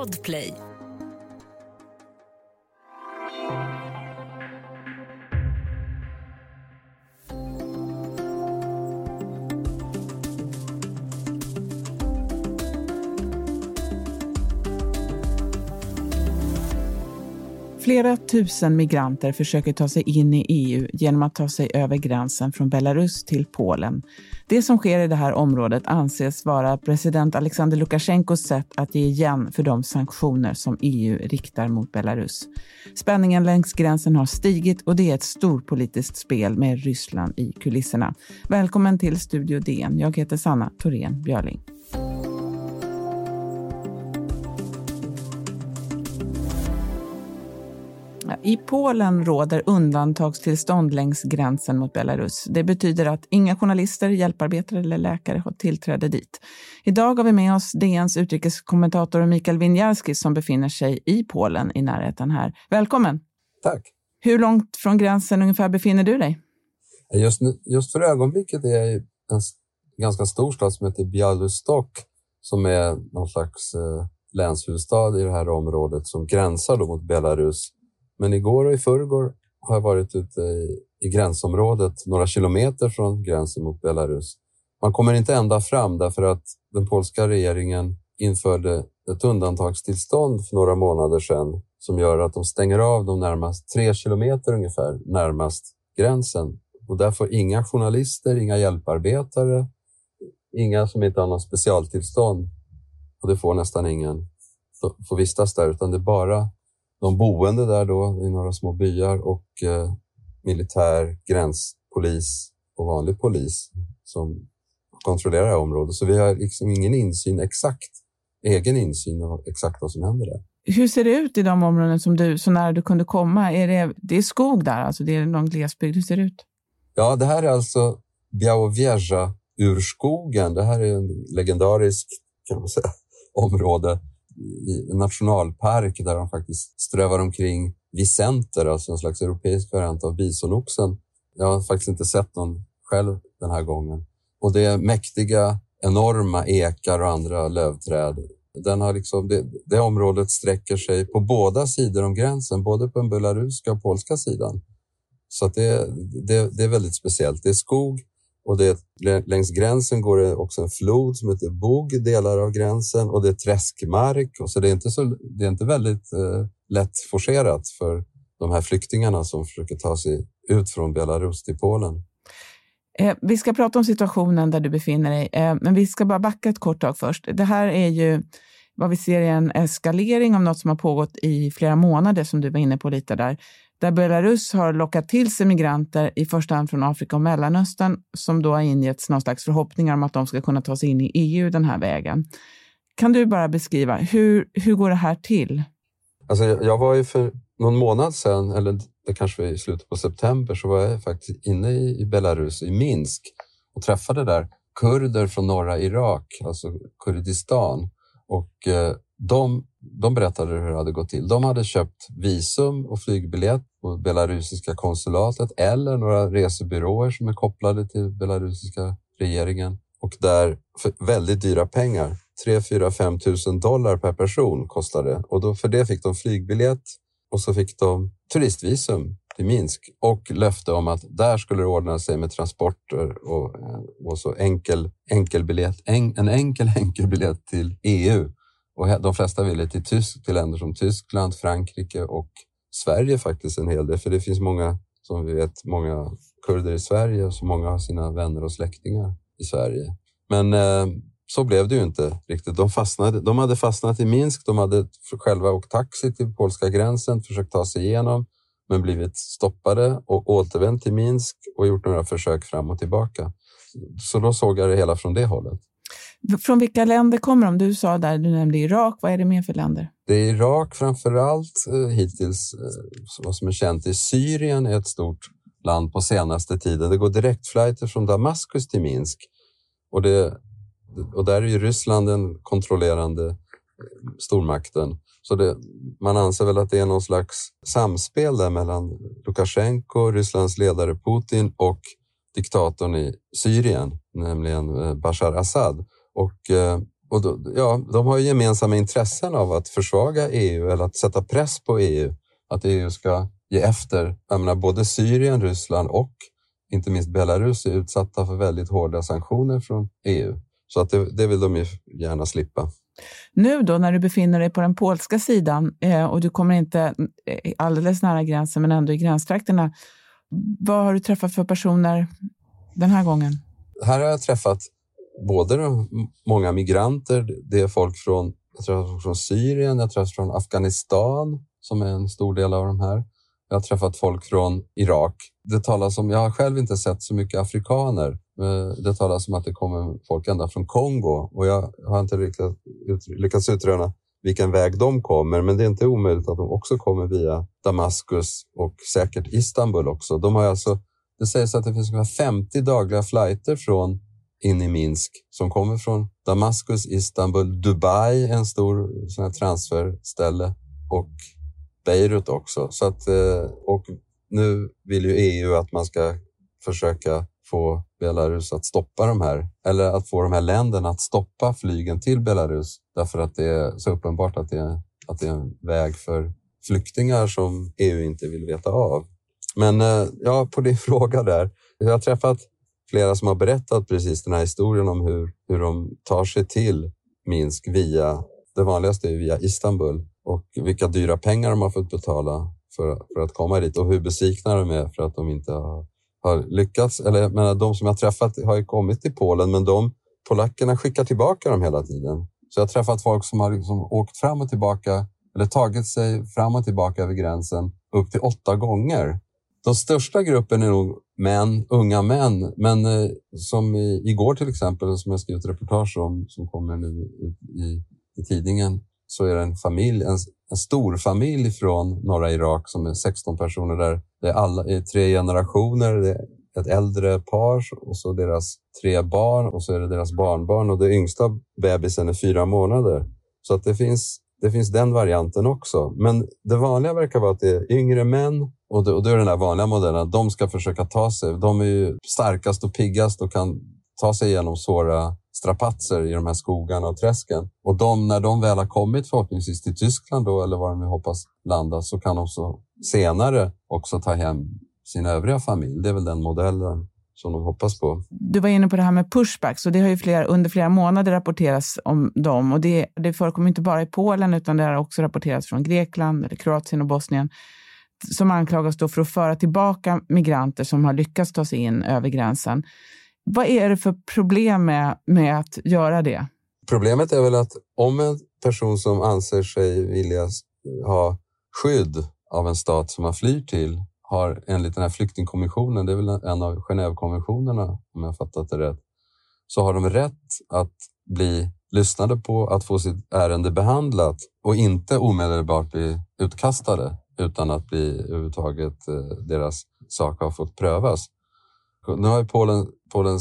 Podplay. Flera tusen migranter försöker ta sig in i EU genom att ta sig över gränsen från Belarus till Polen. Det som sker i det här området anses vara president Alexander Lukasjenkos sätt att ge igen för de sanktioner som EU riktar mot Belarus. Spänningen längs gränsen har stigit och det är ett storpolitiskt spel med Ryssland i kulisserna. Välkommen till Studio DN. Jag heter Sanna Thorén Björling. I Polen råder undantagstillstånd längs gränsen mot Belarus. Det betyder att inga journalister, hjälparbetare eller läkare har tillträde dit. Idag har vi med oss DNs utrikeskommentator Mikael Winiarski som befinner sig i Polen i närheten här. Välkommen! Tack! Hur långt från gränsen ungefär befinner du dig? Just, just för ögonblicket är jag i en ganska stor stad som heter Bialystok som är någon slags eh, länshuvudstad i det här området som gränsar mot Belarus. Men igår och i förrgår har jag varit ute i, i gränsområdet, några kilometer från gränsen mot Belarus. Man kommer inte ända fram därför att den polska regeringen införde ett undantagstillstånd för några månader sedan som gör att de stänger av de närmast tre kilometer ungefär närmast gränsen. Och där får inga journalister, inga hjälparbetare, inga som inte har något specialtillstånd och det får nästan ingen få vistas där utan det är bara de boende där då i några små byar och eh, militär, gränspolis och vanlig polis som kontrollerar det här området. Så vi har liksom ingen insyn exakt, egen insyn av exakt vad som händer där. Hur ser det ut i de områden som du, så nära du kunde komma? Är det, det är skog där, alltså det är någon glesbygd. Hur ser det ut? Ja, det här är alltså Białowieża urskogen. Det här är en legendarisk kan man säga, område i en nationalpark där de faktiskt strövar omkring visenter, alltså en slags europeisk variant av bisonoxen. Jag har faktiskt inte sett någon själv den här gången. Och det är mäktiga, enorma ekar och andra lövträd. Den har liksom, det, det området sträcker sig på båda sidor om gränsen, både på den belarusiska och polska sidan. Så det, det, det är väldigt speciellt. Det är skog och det, längs gränsen går det också en flod som heter Bog, delar av gränsen, och det är träskmark. Och så det är inte, så, det är inte väldigt eh, lätt forcerat för de här flyktingarna som försöker ta sig ut från Belarus till Polen. Eh, vi ska prata om situationen där du befinner dig, eh, men vi ska bara backa ett kort tag först. Det här är ju vad vi ser är en eskalering av något som har pågått i flera månader, som du var inne på lite där där Belarus har lockat till sig migranter, i första hand från Afrika och Mellanöstern, som då har ingetts någon slags förhoppningar om att de ska kunna ta sig in i EU den här vägen. Kan du bara beskriva, hur, hur går det här till? Alltså, jag var ju för någon månad sedan, eller det kanske var i slutet på september, så var jag faktiskt inne i Belarus, i Minsk, och träffade där kurder från norra Irak, alltså Kurdistan. Och eh, de, de berättade hur det hade gått till. De hade köpt visum och flygbiljett på belarusiska konsulatet eller några resebyråer som är kopplade till belarusiska regeringen och där för väldigt dyra pengar, 3, 4, 5 tusen dollar per person kostade och då för det fick de flygbiljett och så fick de turistvisum till Minsk och löfte om att där skulle det ordna sig med transporter och, eh, och så enkel, enkel biljett, en, en enkel enkelbiljett till EU och de flesta ville till, tysk, till länder som Tyskland, Frankrike och Sverige faktiskt en hel del. För det finns många, som vi vet, många kurder i Sverige och så många har sina vänner och släktingar i Sverige. Men eh, så blev det ju inte riktigt. De, fastnade, de hade fastnat i Minsk, de hade själva åkt taxi till polska gränsen, försökt ta sig igenom, men blivit stoppade och återvänt till Minsk och gjort några försök fram och tillbaka. Så då såg jag det hela från det hållet. Från vilka länder kommer de? Du sa där, du nämnde Irak. Vad är det mer för länder? Det är Irak framför allt eh, hittills. Eh, vad som är känt i Syrien är ett stort land på senaste tiden. Det går direktflighter från Damaskus till Minsk och, det, och där är ju Ryssland den kontrollerande eh, stormakten. Så det, man anser väl att det är någon slags samspel där mellan Lukasjenko, Rysslands ledare Putin och diktatorn i Syrien, nämligen eh, Bashar Assad. Och eh, och då, ja, de har gemensamma intressen av att försvaga EU eller att sätta press på EU. Att EU ska ge efter. Jag menar, både Syrien, Ryssland och inte minst Belarus är utsatta för väldigt hårda sanktioner från EU. Så att det, det vill de ju gärna slippa. Nu då när du befinner dig på den polska sidan eh, och du kommer inte alldeles nära gränsen men ändå i gränstrakterna. Vad har du träffat för personer den här gången? Här har jag träffat både många migranter, det är folk från, jag tror från Syrien, jag tror från Afghanistan som är en stor del av de här. Jag har träffat folk från Irak. Det talas om, jag har själv inte sett så mycket afrikaner. Det talas om att det kommer folk ända från Kongo och jag har inte lyckats, lyckats utröna vilken väg de kommer, men det är inte omöjligt att de också kommer via Damaskus och säkert Istanbul också. De har alltså, det sägs att det finns ungefär 50 dagliga flighter från in i Minsk som kommer från Damaskus, Istanbul, Dubai, en stor sån här transferställe och Beirut också. Så att, eh, och nu vill ju EU att man ska försöka få Belarus att stoppa de här, eller att få de här länderna att stoppa flygen till Belarus därför att det är så uppenbart att det är, att det är en väg för flyktingar som EU inte vill veta av. Men eh, ja, på din fråga där. Jag har träffat flera som har berättat precis den här historien om hur, hur de tar sig till Minsk via, det vanligaste är via Istanbul och vilka dyra pengar de har fått betala för, för att komma dit och hur besvikna de är för att de inte har, har lyckats. Eller, menar, de som jag träffat har ju kommit till Polen, men de polackerna skickar tillbaka dem hela tiden. Så jag har träffat folk som har liksom åkt fram och tillbaka eller tagit sig fram och tillbaka över gränsen upp till åtta gånger. Den största gruppen är nog män, unga män, men eh, som i, igår till exempel, som jag skrivit reportage om, som kommer nu i, i, i tidningen, så är det en familj, en, en stor familj från norra Irak som är 16 personer där. Det är, alla, är tre generationer, det är ett äldre par och så deras tre barn och så är det deras barnbarn och det yngsta bebisen är fyra månader. Så att det finns, det finns den varianten också. Men det vanliga verkar vara att det är yngre män och då och är den där vanliga modellen. De ska försöka ta sig. De är ju starkast och piggast och kan ta sig igenom svåra strapatser i de här skogarna och träsken. Och de, när de väl har kommit förhoppningsvis till Tyskland då, eller var de nu hoppas landa, så kan de så senare också ta hem sin övriga familj. Det är väl den modellen som de hoppas på. Du var inne på det här med pushbacks och det har ju flera, under flera månader rapporterats om dem och det, det förekommer inte bara i Polen utan det har också rapporterats från Grekland, eller Kroatien och Bosnien som anklagas då för att föra tillbaka migranter som har lyckats ta sig in över gränsen. Vad är det för problem med, med att göra det? Problemet är väl att om en person som anser sig vilja ha skydd av en stat som man flyr till har enligt den här flyktingkommissionen, det är väl en av Genèvekonventionerna om jag fattat det rätt, så har de rätt att bli lyssnade på, att få sitt ärende behandlat och inte omedelbart bli utkastade utan att bli överhuvudtaget eh, deras sak har fått prövas. Nu har Polen, Polen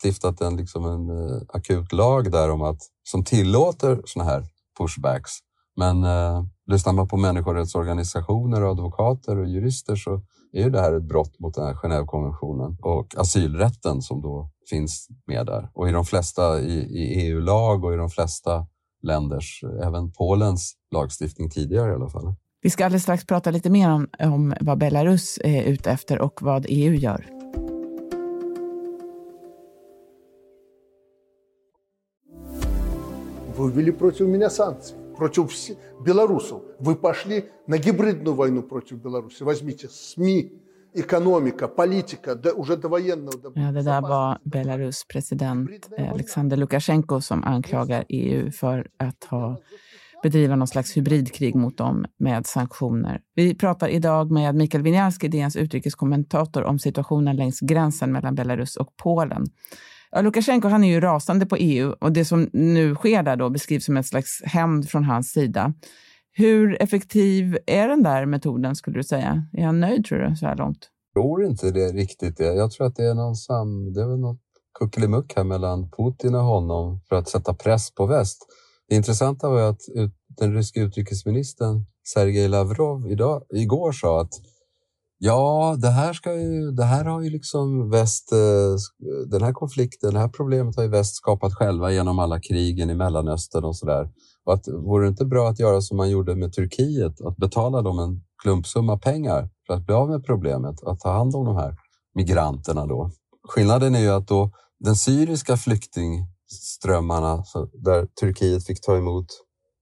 stiftat en, liksom en uh, akut lag där om att, som tillåter såna här pushbacks. Men uh, lyssnar man på människorättsorganisationer, advokater och jurister så är ju det här ett brott mot den här Genèvekonventionen och asylrätten som då finns med där. Och i de flesta, i, i EU-lag och i de flesta länders, även Polens lagstiftning tidigare i alla fall. Vi ska alldeles strax prata lite mer om, om vad Belarus eh, är ute efter och vad EU gör. Вы ввели против меня санкции, против белорусов. Вы пошли на гибридную войну против Беларуси. Возьмите СМИ, ekonomika, politika, уже довоенного... Ja, det där var Belarus president Alexander Lukasjenko som anklagar EU för att ha bedriva någon slags hybridkrig mot dem med sanktioner. Vi pratar idag med Mikael Winiarski, DNs utrikeskommentator, om situationen längs gränsen mellan Belarus och Polen. Ja, Lukasjenko han är ju rasande på EU och det som nu sker där då beskrivs som en slags hämnd från hans sida. Hur effektiv är den där metoden skulle du säga? Är han nöjd tror du så här långt? Jag tror inte det riktigt. Jag tror att det är någon sam... Det är väl något kuckelimuck här mellan Putin och honom för att sätta press på väst. Det intressanta var att den ryska utrikesministern Sergej Lavrov idag, igår sa att Ja, det här, ska ju, det här har ju liksom väst, eh, den här konflikten, det här problemet har ju väst skapat själva genom alla krigen i Mellanöstern och sådär. Och att, vore det inte bra att göra som man gjorde med Turkiet, att betala dem en klumpsumma pengar för att bli av med problemet, att ta hand om de här migranterna då. Skillnaden är ju att då den syriska flyktingströmmarna där Turkiet fick ta emot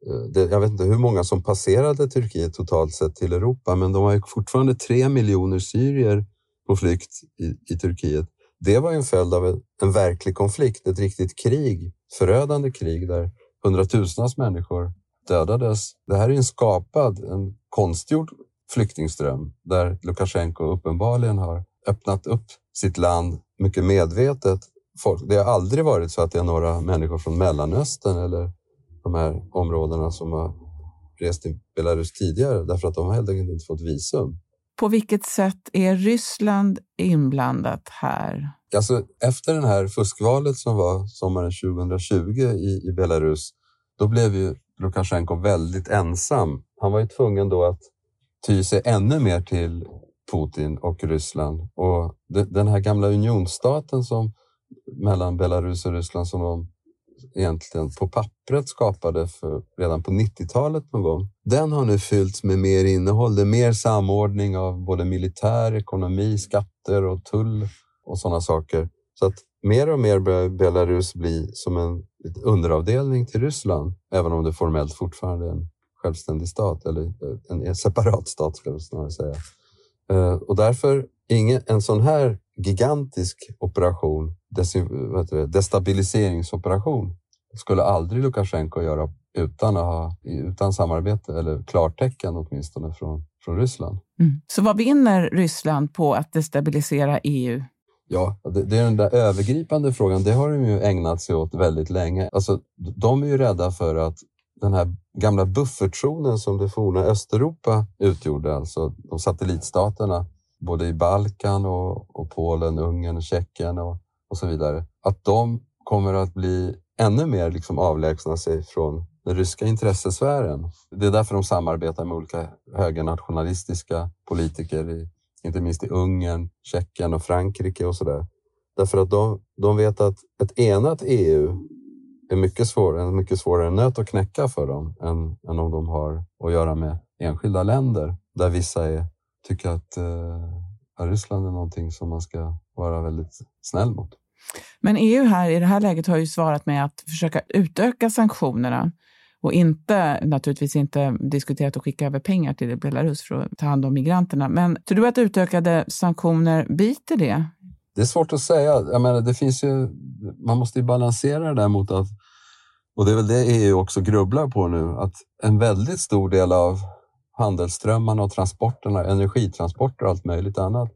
Eh, det, jag vet inte hur många som passerade Turkiet totalt sett till Europa, men de har ju fortfarande tre miljoner syrier på flykt i, i Turkiet. Det var en följd av en, en verklig konflikt, ett riktigt krig, förödande krig där hundratusentals människor dödades. Det här är en skapad, en konstgjord flyktingström där Lukasjenko uppenbarligen har öppnat upp sitt land mycket medvetet. Det har aldrig varit så att det är några människor från Mellanöstern eller de här områdena som har rest till Belarus tidigare därför att de har helt enkelt inte fått visum. På vilket sätt är Ryssland inblandat här? Alltså, efter det här fuskvalet som var sommaren 2020 i, i Belarus, då blev ju Lukasjenko väldigt ensam. Han var ju tvungen då att ty sig ännu mer till Putin och Ryssland. Och den här gamla unionsstaten som mellan Belarus och Ryssland som de egentligen på pappret skapade för, redan på 90-talet någon gång, den har nu fyllts med mer innehåll. Det är mer samordning av både militär, ekonomi, skatter och tull och sådana saker. Så att mer och mer börjar Belarus bli som en underavdelning till Ryssland, även om det formellt fortfarande är en självständig stat eller eh, en separat stat ska jag snarare säga. Eh, och därför, ingen, en sån här gigantisk operation, destabiliseringsoperation, skulle aldrig Lukasjenko göra utan, att ha, utan samarbete eller klartecken åtminstone från, från Ryssland. Mm. Så vad vinner Ryssland på att destabilisera EU? Ja, det, det, är den där övergripande frågan. Det har de ju ägnat sig åt väldigt länge. Alltså, de är ju rädda för att den här gamla buffertzonen som det forna Östeuropa utgjorde, alltså de satellitstaterna, både i Balkan och, och Polen, Ungern, Tjeckien och, och så vidare, att de kommer att bli ännu mer liksom avlägsna sig från den ryska intressesfären. Det är därför de samarbetar med olika högernationalistiska politiker, i, inte minst i Ungern, Tjeckien och Frankrike och sådär. Därför att de, de vet att ett enat EU är mycket svår, en mycket svårare nöt att knäcka för dem än, än om de har att göra med enskilda länder där vissa är, tycker att eh, Ryssland är någonting som man ska vara väldigt snäll mot. Men EU här i det här läget har ju svarat med att försöka utöka sanktionerna och inte, naturligtvis inte diskuterat att skicka över pengar till Belarus för att ta hand om migranterna. Men tror du att utökade sanktioner biter det? Det är svårt att säga. Jag menar, det finns ju, man måste ju balansera det där mot att, och det är väl det EU också grubblar på nu, att en väldigt stor del av handelsströmmarna och transporterna, energitransporter och allt möjligt annat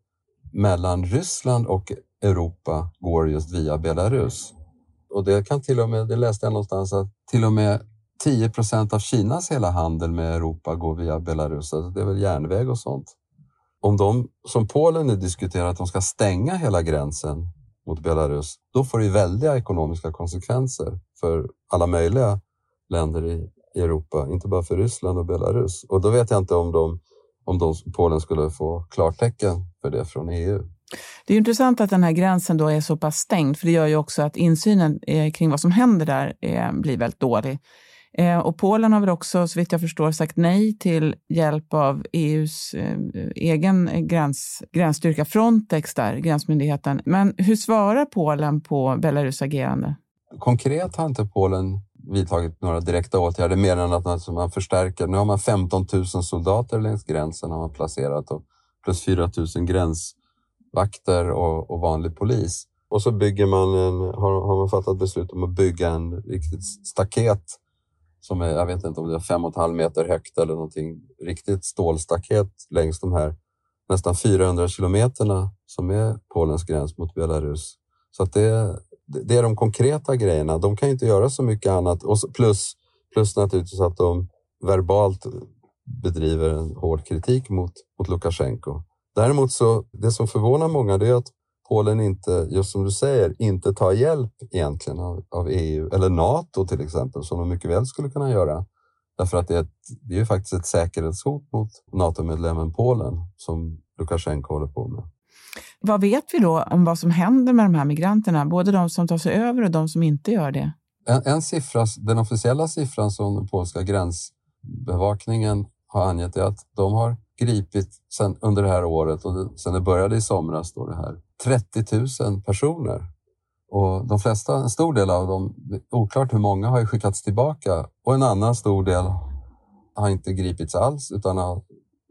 mellan Ryssland och Europa går just via Belarus. Och det kan till och med, det läste jag någonstans, att till och med 10 procent av Kinas hela handel med Europa går via Belarus. Alltså det är väl järnväg och sånt. Om de, som Polen nu diskuterar, att de ska stänga hela gränsen mot Belarus, då får det väldiga ekonomiska konsekvenser för alla möjliga länder i, i Europa, inte bara för Ryssland och Belarus. Och då vet jag inte om, de, om de, Polen skulle få klartecken för det från EU. Det är intressant att den här gränsen då är så pass stängd, för det gör ju också att insynen eh, kring vad som händer där eh, blir väldigt dålig. Eh, och Polen har väl också, så vitt jag förstår, sagt nej till hjälp av EUs egen gräns, gränsstyrka Frontex, där, gränsmyndigheten. Men hur svarar Polen på Belarus agerande? Konkret har inte Polen vidtagit några direkta åtgärder mer än att man förstärker. Nu har man 15 000 soldater längs gränsen har man placerat och plus 4 000 gränsvakter och, och vanlig polis. Och så bygger man en, har, har man fattat beslut om att bygga en riktigt staket som är, jag vet inte om det är fem och en halv meter högt eller någonting, riktigt stålstaket längs de här nästan 400 kilometerna som är Polens gräns mot Belarus. Så att det, det är de konkreta grejerna. De kan inte göra så mycket annat. Och plus, plus naturligtvis att de verbalt bedriver en hård kritik mot, mot Lukasjenko. Däremot så, det som förvånar många det är att Polen inte, just som du säger, inte tar hjälp egentligen av, av EU eller Nato till exempel, som de mycket väl skulle kunna göra. Därför att det är, ett, det är faktiskt ett säkerhetshot mot NATO-medlemmen Polen som Lukasjenko håller på med. Vad vet vi då om vad som händer med de här migranterna? Både de som tar sig över och de som inte gör det? En, en siffra, den officiella siffran som den polska gränsbevakningen har angett är att de har gripit sen, under det här året och sen det började i somras då det här, 30 000 personer. Och de flesta, en stor del av dem, oklart hur många, har ju skickats tillbaka och en annan stor del har inte gripits alls utan har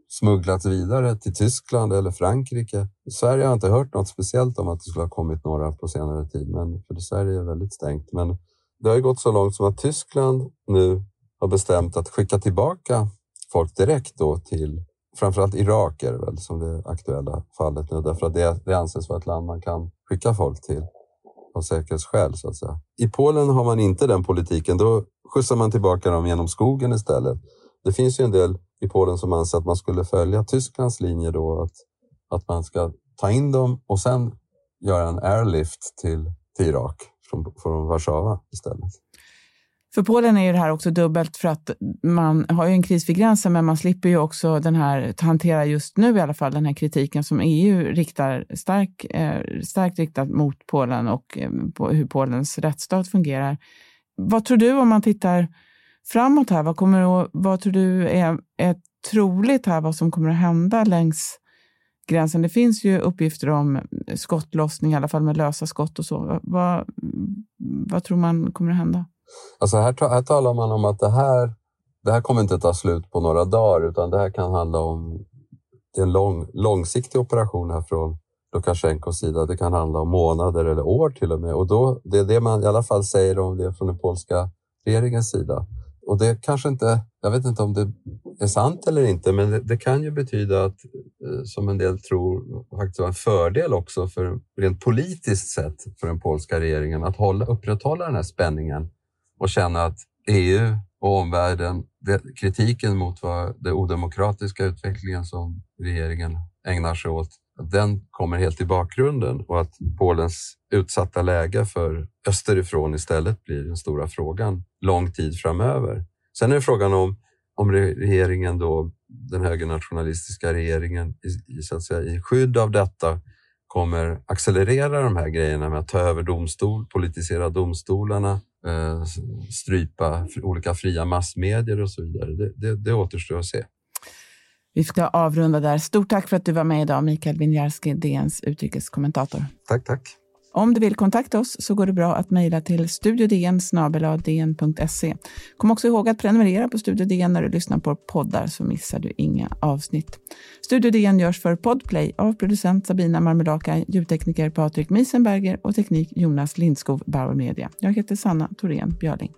smugglats vidare till Tyskland eller Frankrike. I Sverige har jag inte hört något speciellt om att det skulle ha kommit några på senare tid, men för Sverige är väldigt stängt. Men det har ju gått så långt som att Tyskland nu har bestämt att skicka tillbaka folk direkt då till framförallt Irak är det väl som det aktuella fallet nu, därför att det, det anses vara ett land man kan skicka folk till av säkerhetsskäl så att säga. I Polen har man inte den politiken. Då skjutsar man tillbaka dem genom skogen istället. Det finns ju en del i Polen som anser att man skulle följa Tysklands linje då, att, att man ska ta in dem och sen göra en airlift till, till Irak från, från Warszawa istället. För Polen är ju det här också dubbelt för att man har ju en kris vid gränsen men man slipper ju också den här, hantera just nu i alla fall den här kritiken som EU riktar stark, eh, starkt riktat mot Polen och eh, på hur Polens rättsstat fungerar. Vad tror du om man tittar framåt här? Vad, kommer att, vad tror du är, är troligt här vad som kommer att hända längs gränsen? Det finns ju uppgifter om skottlossning, i alla fall med lösa skott och så. Vad, vad tror man kommer att hända? Alltså här, här talar man om att det här, det här kommer inte ta slut på några dagar utan det här kan handla om det är en lång, långsiktig operation här från Lukasjenkos sida. Det kan handla om månader eller år till och med. Och då, det är det man i alla fall säger om det från den polska regeringens sida. Och det kanske inte, jag vet inte om det är sant eller inte, men det, det kan ju betyda att, eh, som en del tror, faktiskt var en fördel också för rent politiskt sett för den polska regeringen att hålla, upprätthålla den här spänningen och känna att EU och omvärlden, det, kritiken mot vad den odemokratiska utvecklingen som regeringen ägnar sig åt, den kommer helt i bakgrunden och att Polens utsatta läge för österifrån istället blir den stora frågan lång tid framöver. Sen är frågan om, om regeringen då, den högernationalistiska regeringen i, så att säga, i skydd av detta kommer accelerera de här grejerna med att ta över domstol, politisera domstolarna, eh, strypa olika fria massmedier och så vidare. Det, det, det återstår att se. Vi ska avrunda där. Stort tack för att du var med idag, Mikael Winjarski, DNs utrikeskommentator. Tack, tack. Om du vill kontakta oss så går det bra att mejla till studiodn Kom också ihåg att prenumerera på Studio DN när du lyssnar på poddar så missar du inga avsnitt. Studio DN görs för Podplay av producent Sabina Marmelaka, ljudtekniker Patrik Miesenberger och teknik Jonas Lindskov, Bauer Media. Jag heter Sanna Thorén Björling.